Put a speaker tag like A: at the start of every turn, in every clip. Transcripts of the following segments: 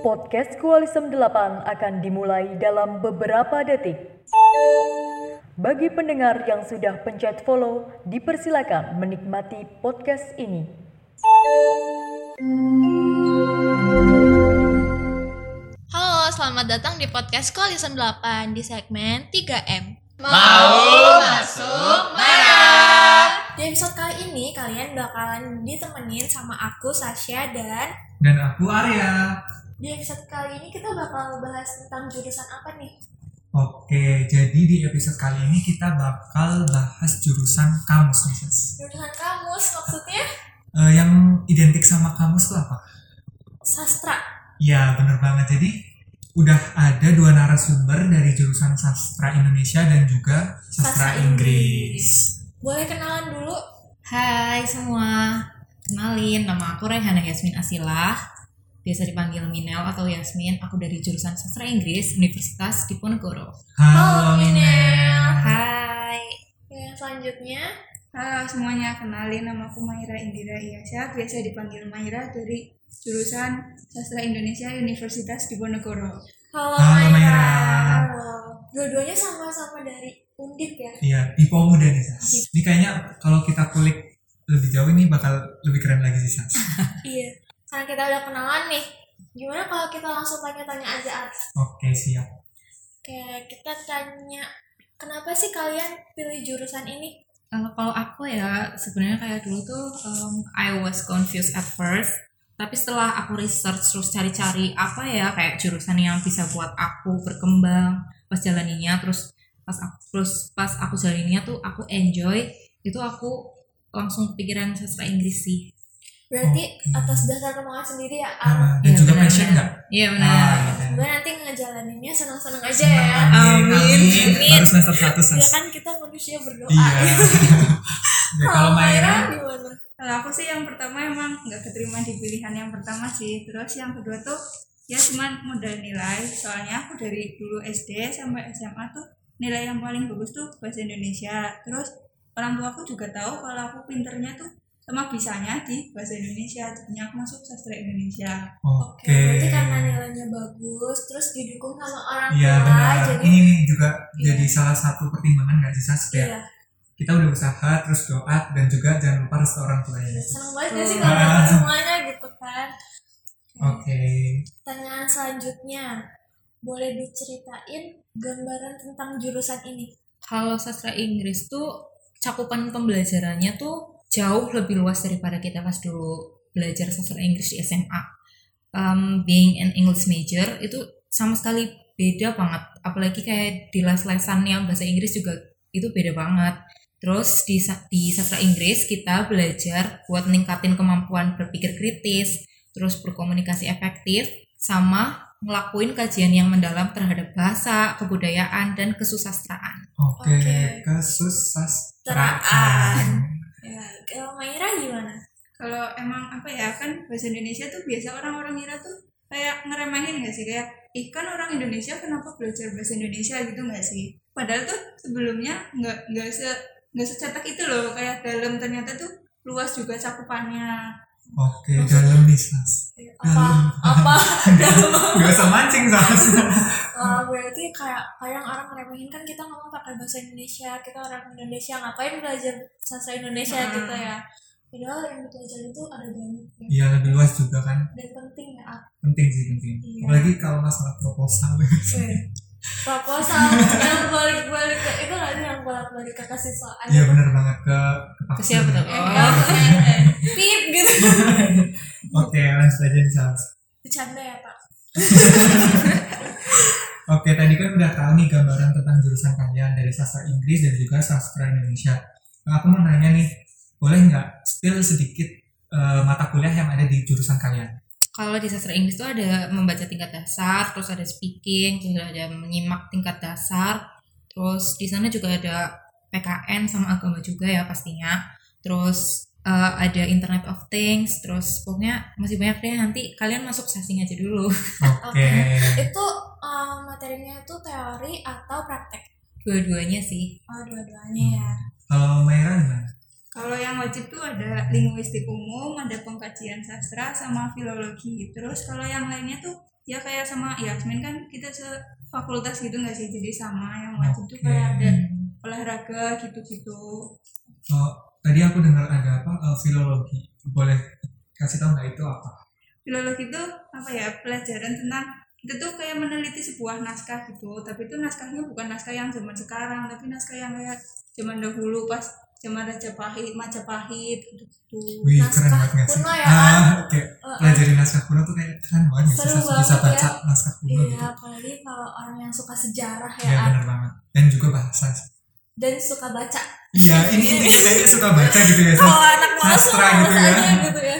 A: Podcast Kualisem 8 akan dimulai dalam beberapa detik. Bagi pendengar yang sudah pencet follow, dipersilakan menikmati podcast ini.
B: Halo, selamat datang di podcast Koalisem 8 di segmen 3M.
C: Mau masuk
B: episode kali ini kalian bakalan ditemenin sama aku Sasha dan
C: Dan aku Arya.
B: di episode kali ini kita bakal bahas tentang jurusan apa nih?
C: Oke, jadi di episode kali ini kita bakal bahas jurusan kamus nih, Sas.
B: Jurusan kamus maksudnya
C: Eh, yang identik sama kamus tuh apa?
B: sastra.
C: Ya, bener banget. Jadi udah ada dua narasumber dari jurusan sastra Indonesia dan juga sastra,
B: Sastra
C: Inggris.
B: Boleh kenalan dulu?
D: Hai semua, kenalin nama aku Rehana Yasmin Asilah Biasa dipanggil Minel atau Yasmin Aku dari jurusan Sastra Inggris Universitas Diponegoro
C: Halo, Minel.
D: Hai
B: Yang selanjutnya
E: Halo semuanya, kenalin nama aku Maira Indira Iyasa, biasa dipanggil Maira dari jurusan Sastra Indonesia Universitas Diponegoro.
B: Halo,
C: Halo.
B: Maira. Halo. Dua-duanya sama-sama dari Undip ya?
C: Iya, tipe muda nih, Sas. Ini kayaknya kalau kita kulik lebih jauh ini bakal lebih keren lagi sih, Sas.
B: Iya. Karena kita udah kenalan nih. Gimana kalau kita langsung tanya-tanya aja, Ars?
C: Oke, siap.
B: Kayak kita tanya, kenapa sih kalian pilih jurusan ini?
D: Kalau kalau aku ya sebenarnya kayak dulu tuh um, I was confused at first tapi setelah aku research terus cari-cari apa ya kayak jurusan yang bisa buat aku berkembang pas jalaninya terus pas aku terus pas aku jalaninya tuh aku enjoy itu aku langsung kepikiran sastra Inggris sih
B: Berarti
C: Oke.
B: atas dasar kemauan sendiri ya, Ar?
C: Ah, dan
D: Iya,
C: juga
D: benar,
C: passion nggak?
D: iya
C: Ah,
D: benar
C: gitu.
B: Gue nanti ngejalaninnya senang-senang aja
C: Senang,
B: ya.
C: Amin.
D: Amin.
C: Amin. Baru semester satu.
B: Ya kan kita manusia berdoa.
C: Iya. ya, kalau Maira,
B: gimana?
E: Kalau aku sih yang pertama emang nggak keterima di pilihan yang pertama sih, terus yang kedua tuh ya cuman modal nilai, soalnya aku dari dulu SD sampai SMA tuh nilai yang paling bagus tuh bahasa Indonesia, terus orang tua aku juga tahu kalau aku pinternya tuh sama bisanya di bahasa Indonesia, jadinya aku masuk sastra Indonesia.
B: Oke,
C: oke.
B: berarti karena nilainya bagus, terus didukung sama orang
C: Iya
B: tua,
C: benar.
B: jadi
C: Ini nih juga
B: Iya.
C: jadi salah satu pertimbangan nggak sih Sas? Kayak
B: iya.
C: kita udah usaha terus doa dan juga jangan lupa restu orang tua ya.
B: Seneng banget gak sih kalau semuanya gitu kan?
C: Oke.
B: Pertanyaan selanjutnya, boleh diceritain gambaran tentang jurusan ini?
D: kalau sastra Inggris tuh cakupan pembelajarannya tuh jauh lebih luas daripada kita pas dulu belajar sastra Inggris di SMA. Um, being an English major itu sama sekali beda banget. Apalagi kayak di les-lesan yang bahasa Inggris juga itu beda banget. Terus di, di sastra Inggris kita belajar buat ningkatin kemampuan berpikir kritis, terus berkomunikasi efektif, sama ngelakuin kajian yang mendalam terhadap bahasa, kebudayaan, dan kesusastraan.
C: Oke.
B: Oke.
C: Kesusastraan.
B: Ya, kalau Maira gimana?
E: Kalau emang apa ya kan bahasa Indonesia tuh biasa orang-orang kira tuh kayak ngeremehin gak sih kayak ih kan orang Indonesia kenapa belajar bahasa Indonesia gitu nggak sih? Padahal tuh sebelumnya nggak nggak se nggak secetak itu loh kayak dalam ternyata tuh luas juga cakupannya.
C: Oke, dalam nih Sas.
B: Apa? apa?
C: Gak usah mancing Sas.
B: Wah, berarti kayak kadang orang ngeremehin kan kita ngomong pakai bahasa Indonesia, kita orang Indonesia ngapain belajar sastra Indonesia
E: Hmm.
B: gitu ya. Padahal yang dipelajari itu ada banyak ya.
C: Iya lebih luas juga kan.
B: dan penting ya.
C: Penting sih penting.
B: Iya.
C: Apalagi kalau masalah proposal.
B: Proposal yang balik-balik ke itu nggak balik-balik ke kesiswaan.
C: Iya benar banget ke ke
D: siapa tuh?
C: vaksin.
D: Oh,
B: Pip gitu.
C: Oke, lanjut aja nih Sas.
B: Bercanda ya Pak.
C: Oke, tadi kan udah tahu nih gambaran tentang jurusan kalian dari sastra Inggris dan juga sastra Indonesia. Nah, aku mau nanya nih, boleh nggak spill sedikit eh, mata kuliah yang ada di jurusan kalian?
D: kalau di sastra Inggris tuh ada membaca tingkat dasar, terus ada speaking, terus ada menyimak tingkat dasar, terus di sana juga ada PKN sama agama juga ya pastinya. Terus eh, ada Internet of Things, terus pokoknya masih banyak deh nanti kalian masuk sasing aja dulu.
C: Oke.
B: Itu eh, materinya itu teori atau praktek?
D: Dua-duanya sih.
B: Oh, dua-duanya ya.
C: Kalau Maira gimana?
E: Kalau yang wajib tuh ada linguistik umum, ada pengkajian sastra, sama filologi. Terus kalau yang lainnya tuh ya kayak sama Yasmin kan kita sefakultas gitu nggak sih? Jadi sama yang wajib tuh
C: Oke.
E: kayak ada olahraga gitu-gitu.
C: Oh, tadi aku dengar ada apa eh, filologi. Boleh kasih tahu nggak itu apa?
E: Filologi itu apa ya pelajaran tentang kita tuh kayak meneliti sebuah naskah gitu. Tapi itu naskahnya bukan naskah yang zaman sekarang, tapi naskah yang kayak zaman dahulu pas zaman Rajapahit, Majapahit gitu.
C: Wih,
B: Naskah
C: keren banget nggak sih?
B: kuno ya,
C: ah,
B: kan?
C: kayak
B: Uh,
C: pelajarin naskah kuno tuh kayak keren banget?
B: Seru
C: Bisa- Bisa
B: banget
C: baca
B: ya.
C: naskah kuno
B: Iya,
C: gitu.
B: apalagi kalau orang yang suka sejarah ya,
C: Iya
B: Ar.
C: bener banget. Dan juga bahasa sih.
B: Dan suka baca.
C: Iya, ini kayaknya suka baca gitu ya.
B: Kalau anak
C: Sastra gitu ya.
B: aja gitu ya.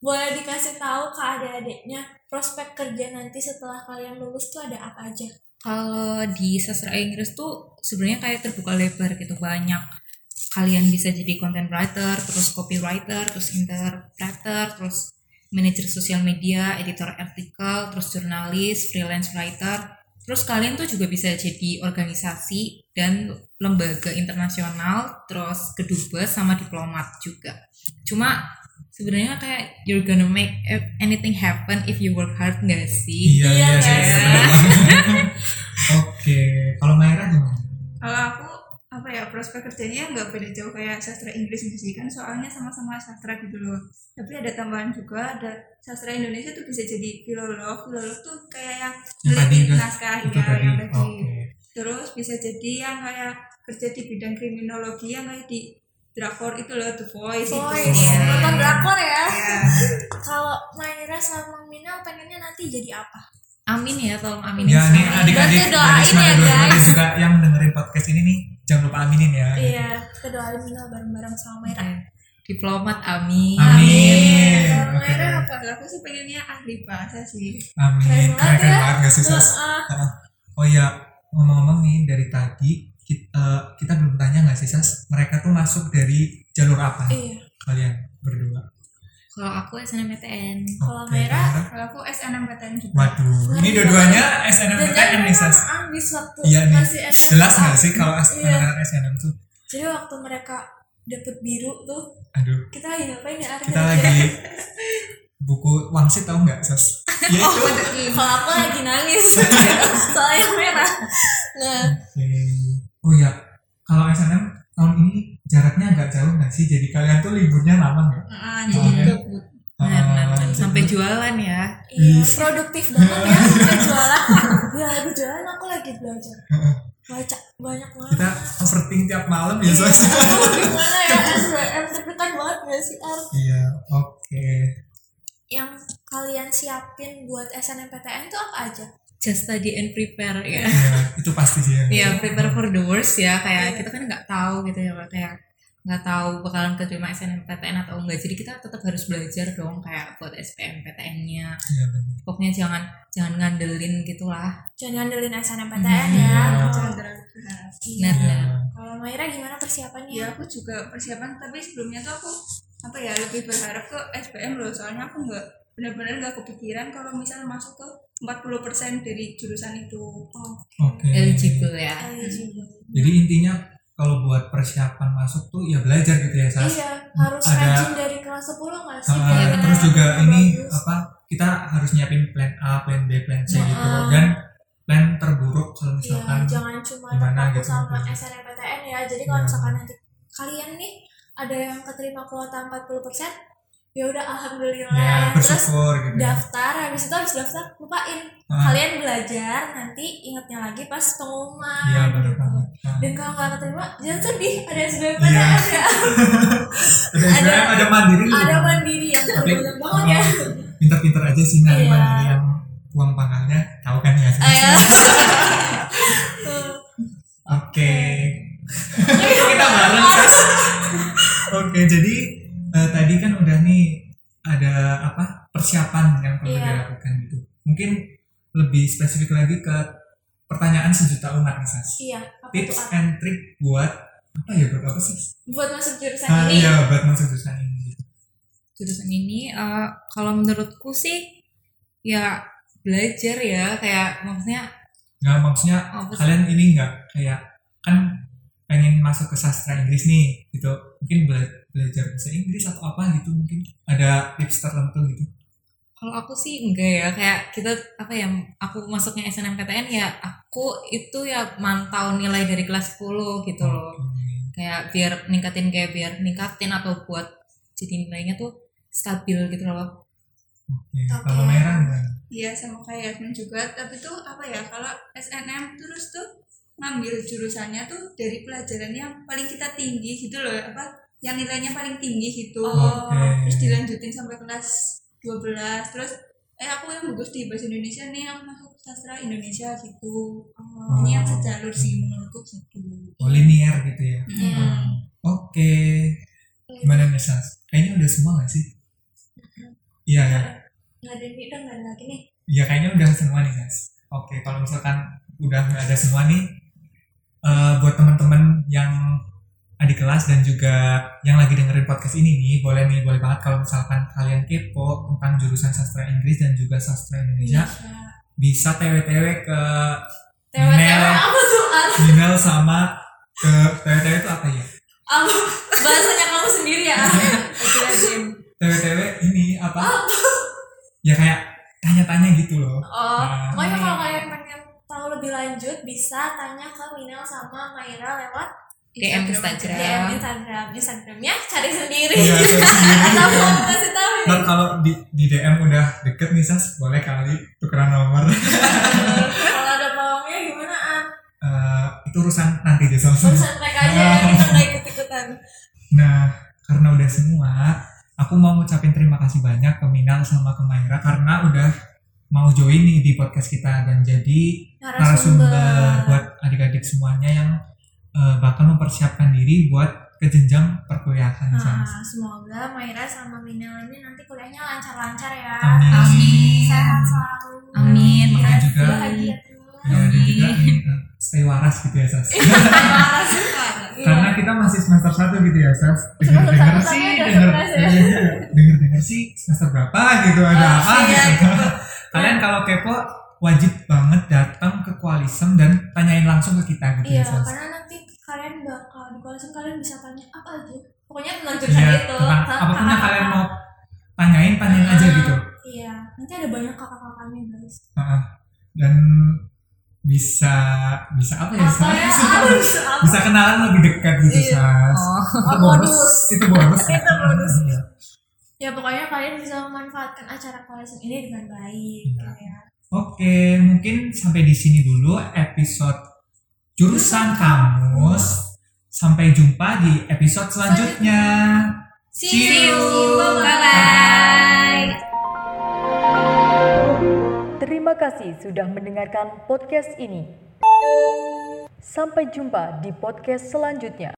B: Boleh dikasih tahu ke adik-adiknya prospek kerja nanti setelah kalian lulus tuh ada apa aja?
D: Kalau di sastra Inggris tuh sebenarnya kayak terbuka lebar gitu banyak. Kalian bisa jadi content writer, terus copywriter, terus interpreter, terus manajer sosial media, editor artikel, terus jurnalis, freelance writer. Terus kalian tuh juga bisa jadi organisasi dan lembaga internasional, terus kedubes sama diplomat juga. Cuma sebenarnya kayak you're gonna make anything happen if you work hard nggak sih?
C: Iya,
B: Iya,
C: iya, banget. Oke, kalau Maira gimana?
E: Kalau aku apa ya prospek kerjanya nggak beda jauh kayak sastra Inggris gitu sih kan soalnya sama-sama sastra gitu loh. Tapi ada tambahan juga ada sastra Indonesia tuh bisa jadi filolog. Filolog tuh kayak yang
C: udah-
E: naskah
C: Itu
E: ya
C: tadi.
E: yang tadi. Bisa jadi yang kayak kerja di bidang kriminologi yang kayak di drakor itu loh The Voice,
B: Voice,
E: itu.
D: Iya.
B: nonton drakor ya.
E: Iya.
B: Kalau Maira sama Minal pengennya nanti jadi apa?
D: Amin ya, tolong aminin
C: Ya, nih
D: semua.
C: adik-adik
B: doain
C: dari
B: ya, guys.
C: juga yang dengerin podcast ini nih, jangan lupa aminin ya.
B: Iya, kita doain Minal bareng-bareng sama Maira.
D: Oke. Diplomat amin.
C: Amin.
B: Kalau
C: Oke.
B: Maira apa?
E: Kalau aku sih pengennya ahli bahasa sih.
C: Amin.
B: Keren
C: Keren
B: banget ya.
C: banget gak sih, Sas?
B: Heeh.
C: Oh iya, ngomong-ngomong nih dari tadi kita, kita belum tanya nggak sih Sas, mereka tuh masuk dari jalur apa
B: Iya.
C: kalian berdua?
D: Kalau aku SNMPTN.
B: Kalau
C: Oke,
B: Maira?
C: Maira?
E: Kalau aku SNMPTN juga.
C: Waduh, ini dua-duanya SNMPTN nih Sas.
B: ambis waktu
C: Iya nih,
B: masih SMA.
C: jelas nggak sih kalau as-
B: Iya.
C: anak-anak SNM tuh?
B: Jadi waktu mereka dapet biru tuh,
C: Aduh,
B: kita lagi ngapain ya?
C: Kita lagi buku wangsit tahu nggak Sas? Ya itu.
B: Kalau aku lagi nangis soalnya merah. Nah.
C: Oh ya, kalau SNM tahun ini jaraknya agak jauh nggak sih? Jadi kalian tuh liburnya lama nggak?
E: Ah,
C: Jadi
E: jadi
C: Oke.
E: kebut.
D: Benar-benar.
C: Ah,
D: Sampai jualan ya.
B: iya produktif banget ya sampai jualan. Dia lagi jualan, aku lagi belajar.
C: Heeh.
B: Baca banyak banget.
C: kita overthink tiap malam ya Sas.
B: aduh, gimana ya SBM tertekan banget gak sih Ar?
C: Iya, oke.
B: Yang kalian siapin buat SNMPTN tuh apa aja?
D: Just study and prepare ya.
C: Iya, itu pasti sih ya.
D: Iya, prepare for the worst ya. Kayak kita kan nggak tahu gitu ya, kayak nggak tahu bakalan keterima SNMPTN atau enggak. Jadi kita tetap harus belajar dong kayak buat SPMPTN-nya.
C: Iya benar.
D: Pokoknya jangan jangan ngandelin gitulah.
B: Jangan ngandelin SNMPTN
C: Hmm,
B: ya.
C: iya.
E: Jangan.
B: Iya.
D: Benar.
B: Kalau Maira gimana persiapannya?
E: Ya aku juga persiapan tapi sebelumnya tuh aku apa ya lebih berharap ke SPM loh soalnya aku nggak benar-benar nggak kepikiran kalau misalnya masuk ke 40% dari jurusan itu.
B: Oh,
C: Oke.
D: Eligible ya.
B: eligible.
C: Jadi intinya kalau buat persiapan masuk tuh ya belajar gitu ya, Sas.
B: Iya, harus
C: Ada-
B: rajin dari kelas 10 nggak sih?
C: Ah,
B: Biar
C: terus juga ini
B: bagus.
C: apa? Kita harus nyiapin plan A, plan B, plan C
B: Nah,
C: gitu.
B: ah.
C: Dan plan terburuk kalau
B: Iya,
C: misalkan
B: jangan cuma
C: gimana gitu.
B: sama SNMPTN ya. Jadi kalau
C: Iya.
B: misalkan nanti kalian nih ada yang keterima kuota 40%, ya udah alhamdulillah.
C: ya
B: Terus
C: gitu. ya.
B: daftar habis itu habis daftar lupain.
C: Ah.
B: Kalian belajar nanti ingatnya lagi pas pengumuman.
C: Iya benar
B: gitu.
C: banget. Nah,
B: Dan kalau nggak keterima, jangan sedih. Ada
C: Iya.
B: SBMPTN ya.
C: ada SBM, ada mandiri.
B: Ada mandiri yang
C: Tapi
B: banget ya.
C: oh, pinter-pinter aja sih nyari
B: Iya.
C: mandiri yang uang pangkalnya tahu kan ya.
B: Ayo.
C: Oke. Kita bareng Sas. Oke, jadi eh, tadi kan udah nih ada apa persiapan yang perlu
B: Iya.
C: dilakukan gitu. Mungkin lebih spesifik lagi ke pertanyaan sejuta umat nih Sas.
B: Iya?
C: Tips
B: Ar?
C: and trick buat apa ya buat apa sih?
B: Buat masuk jurusan
C: Ah,
B: ini.
C: iya buat masuk jurusan ini. gitu.
D: Jurusan ini eh, kalau menurutku sih ya belajar ya kayak maksudnya
C: Nggak maksudnya
D: sih?
C: kalian ini nggak kayak kan pengen masuk ke sastra Inggris nih gitu mungkin bela- belajar bahasa Inggris atau apa gitu mungkin ada tips tertentu gitu
D: Kalau aku sih enggak ya, kayak kita apa ya, aku masuknya SNMPTN ya aku itu ya mantau nilai dari kelas 10 gitu loh.
C: Oke.
D: Kayak biar ningkatin kayak biar ningkatin atau buat jadi nilainya tuh stabil gitu loh.
C: Oke.
B: Oke.
C: kalau merah gimana
E: Iya sama kayak Yasmin juga tapi tuh apa ya kalau SNM terus tuh ngambil jurusannya tuh dari pelajaran yang paling kita tinggi gitu loh apa yang nilainya paling tinggi gitu
C: Oke.
E: terus dilanjutin sampai kelas 12 terus eh aku yang bagus di bahasa Indonesia nih yang masuk sastra Indonesia gitu
B: Oh.
E: ini yang sejalur sih menurutku gitu
C: oh linear gitu ya
B: Iya.
C: Hmm. oke gimana nih Sas kayaknya udah semua gak sih iya ya
B: nggak ada yang udah nggak ada lagi nih
C: Ya kayaknya udah semua nih guys. Oke, kalau misalkan udah nggak ada semua nih, eh, buat teman-teman yang adik kelas dan juga yang lagi dengerin podcast ini nih, boleh nih, boleh banget kalau misalkan kalian kepo tentang jurusan sastra Inggris dan juga sastra Indonesia, bisa tw-tw ke Minel,
B: Ar?
C: Minel sama ke tw-tw itu apa ya?
B: Bisa tanya ke Minel sama Maira lewat
D: DM
B: DM
D: Instagram.
B: Instagram Instagramnya cari sendiri
C: Iya, cari sendiri.
B: atau mau kasih tahu ya
C: Ntar kalau di, di DM udah deket nih Sas, boleh kali tukeran nomor.
B: kalau ada pawangnya gimana An?
C: Eh, itu urusan nanti deh sama
B: urusan mereka aja ya kita nggak ikut ikutan
C: Nah, karena udah semua, aku mau ngucapin terima kasih banyak ke Minal sama ke Maira karena udah mau join nih di podcast kita dan jadi narasumber buat adik-adik semuanya yang eh, bakal mempersiapkan diri buat ke jenjang perkuliahan.
B: Nah, semoga Maira sama Minel ini nanti kuliahnya lancar-lancar ya.
C: Amin.
D: Amin.
B: Sehat selalu.
D: Amin.
C: Dan
B: Makasih.
C: juga
B: Bahagia terus.
C: ya, dan juga eh, stay waras gitu ya Sas.
B: Iya.
C: Karena kita masih semester satu gitu ya Sas. Dengar-dengar sih,
B: stres ya.
C: denger-denger sih semester berapa gitu ada
B: Oh,
C: apa
B: iya,
C: gitu. Kalian kalau kepo wajib banget datang ke Koalisem dan tanyain langsung ke kita gitu
B: Iya,
C: ya
B: karena nanti kalian bakal di koleksi kalian bisa tanya apa aja. Pokoknya tentang jurusan
C: Iya,
B: itu.
C: tentang
B: apa
C: pun yang kalian mau tanyain, tanyain aja
B: Ah,
C: gitu.
B: Iya, nanti ada banyak kakak-kakaknya guys.
C: Heeh. Dan bisa bisa apa ya
B: Apa ya? Harus apa?
C: bisa kenalan lebih dekat gitu
B: Iya.
C: Sas.
D: Oh.
C: Itu bonus, itu bonus. ya.
B: Itu bonus. Ya pokoknya kalian bisa memanfaatkan acara koleksi ini dengan baik gitu ya.
C: Oke, mungkin sampai di sini dulu episode jurusan kamus. Sampai jumpa di episode selanjutnya.
B: See you.
D: Bye-bye.
A: Terima kasih sudah mendengarkan podcast ini. Sampai jumpa di podcast selanjutnya.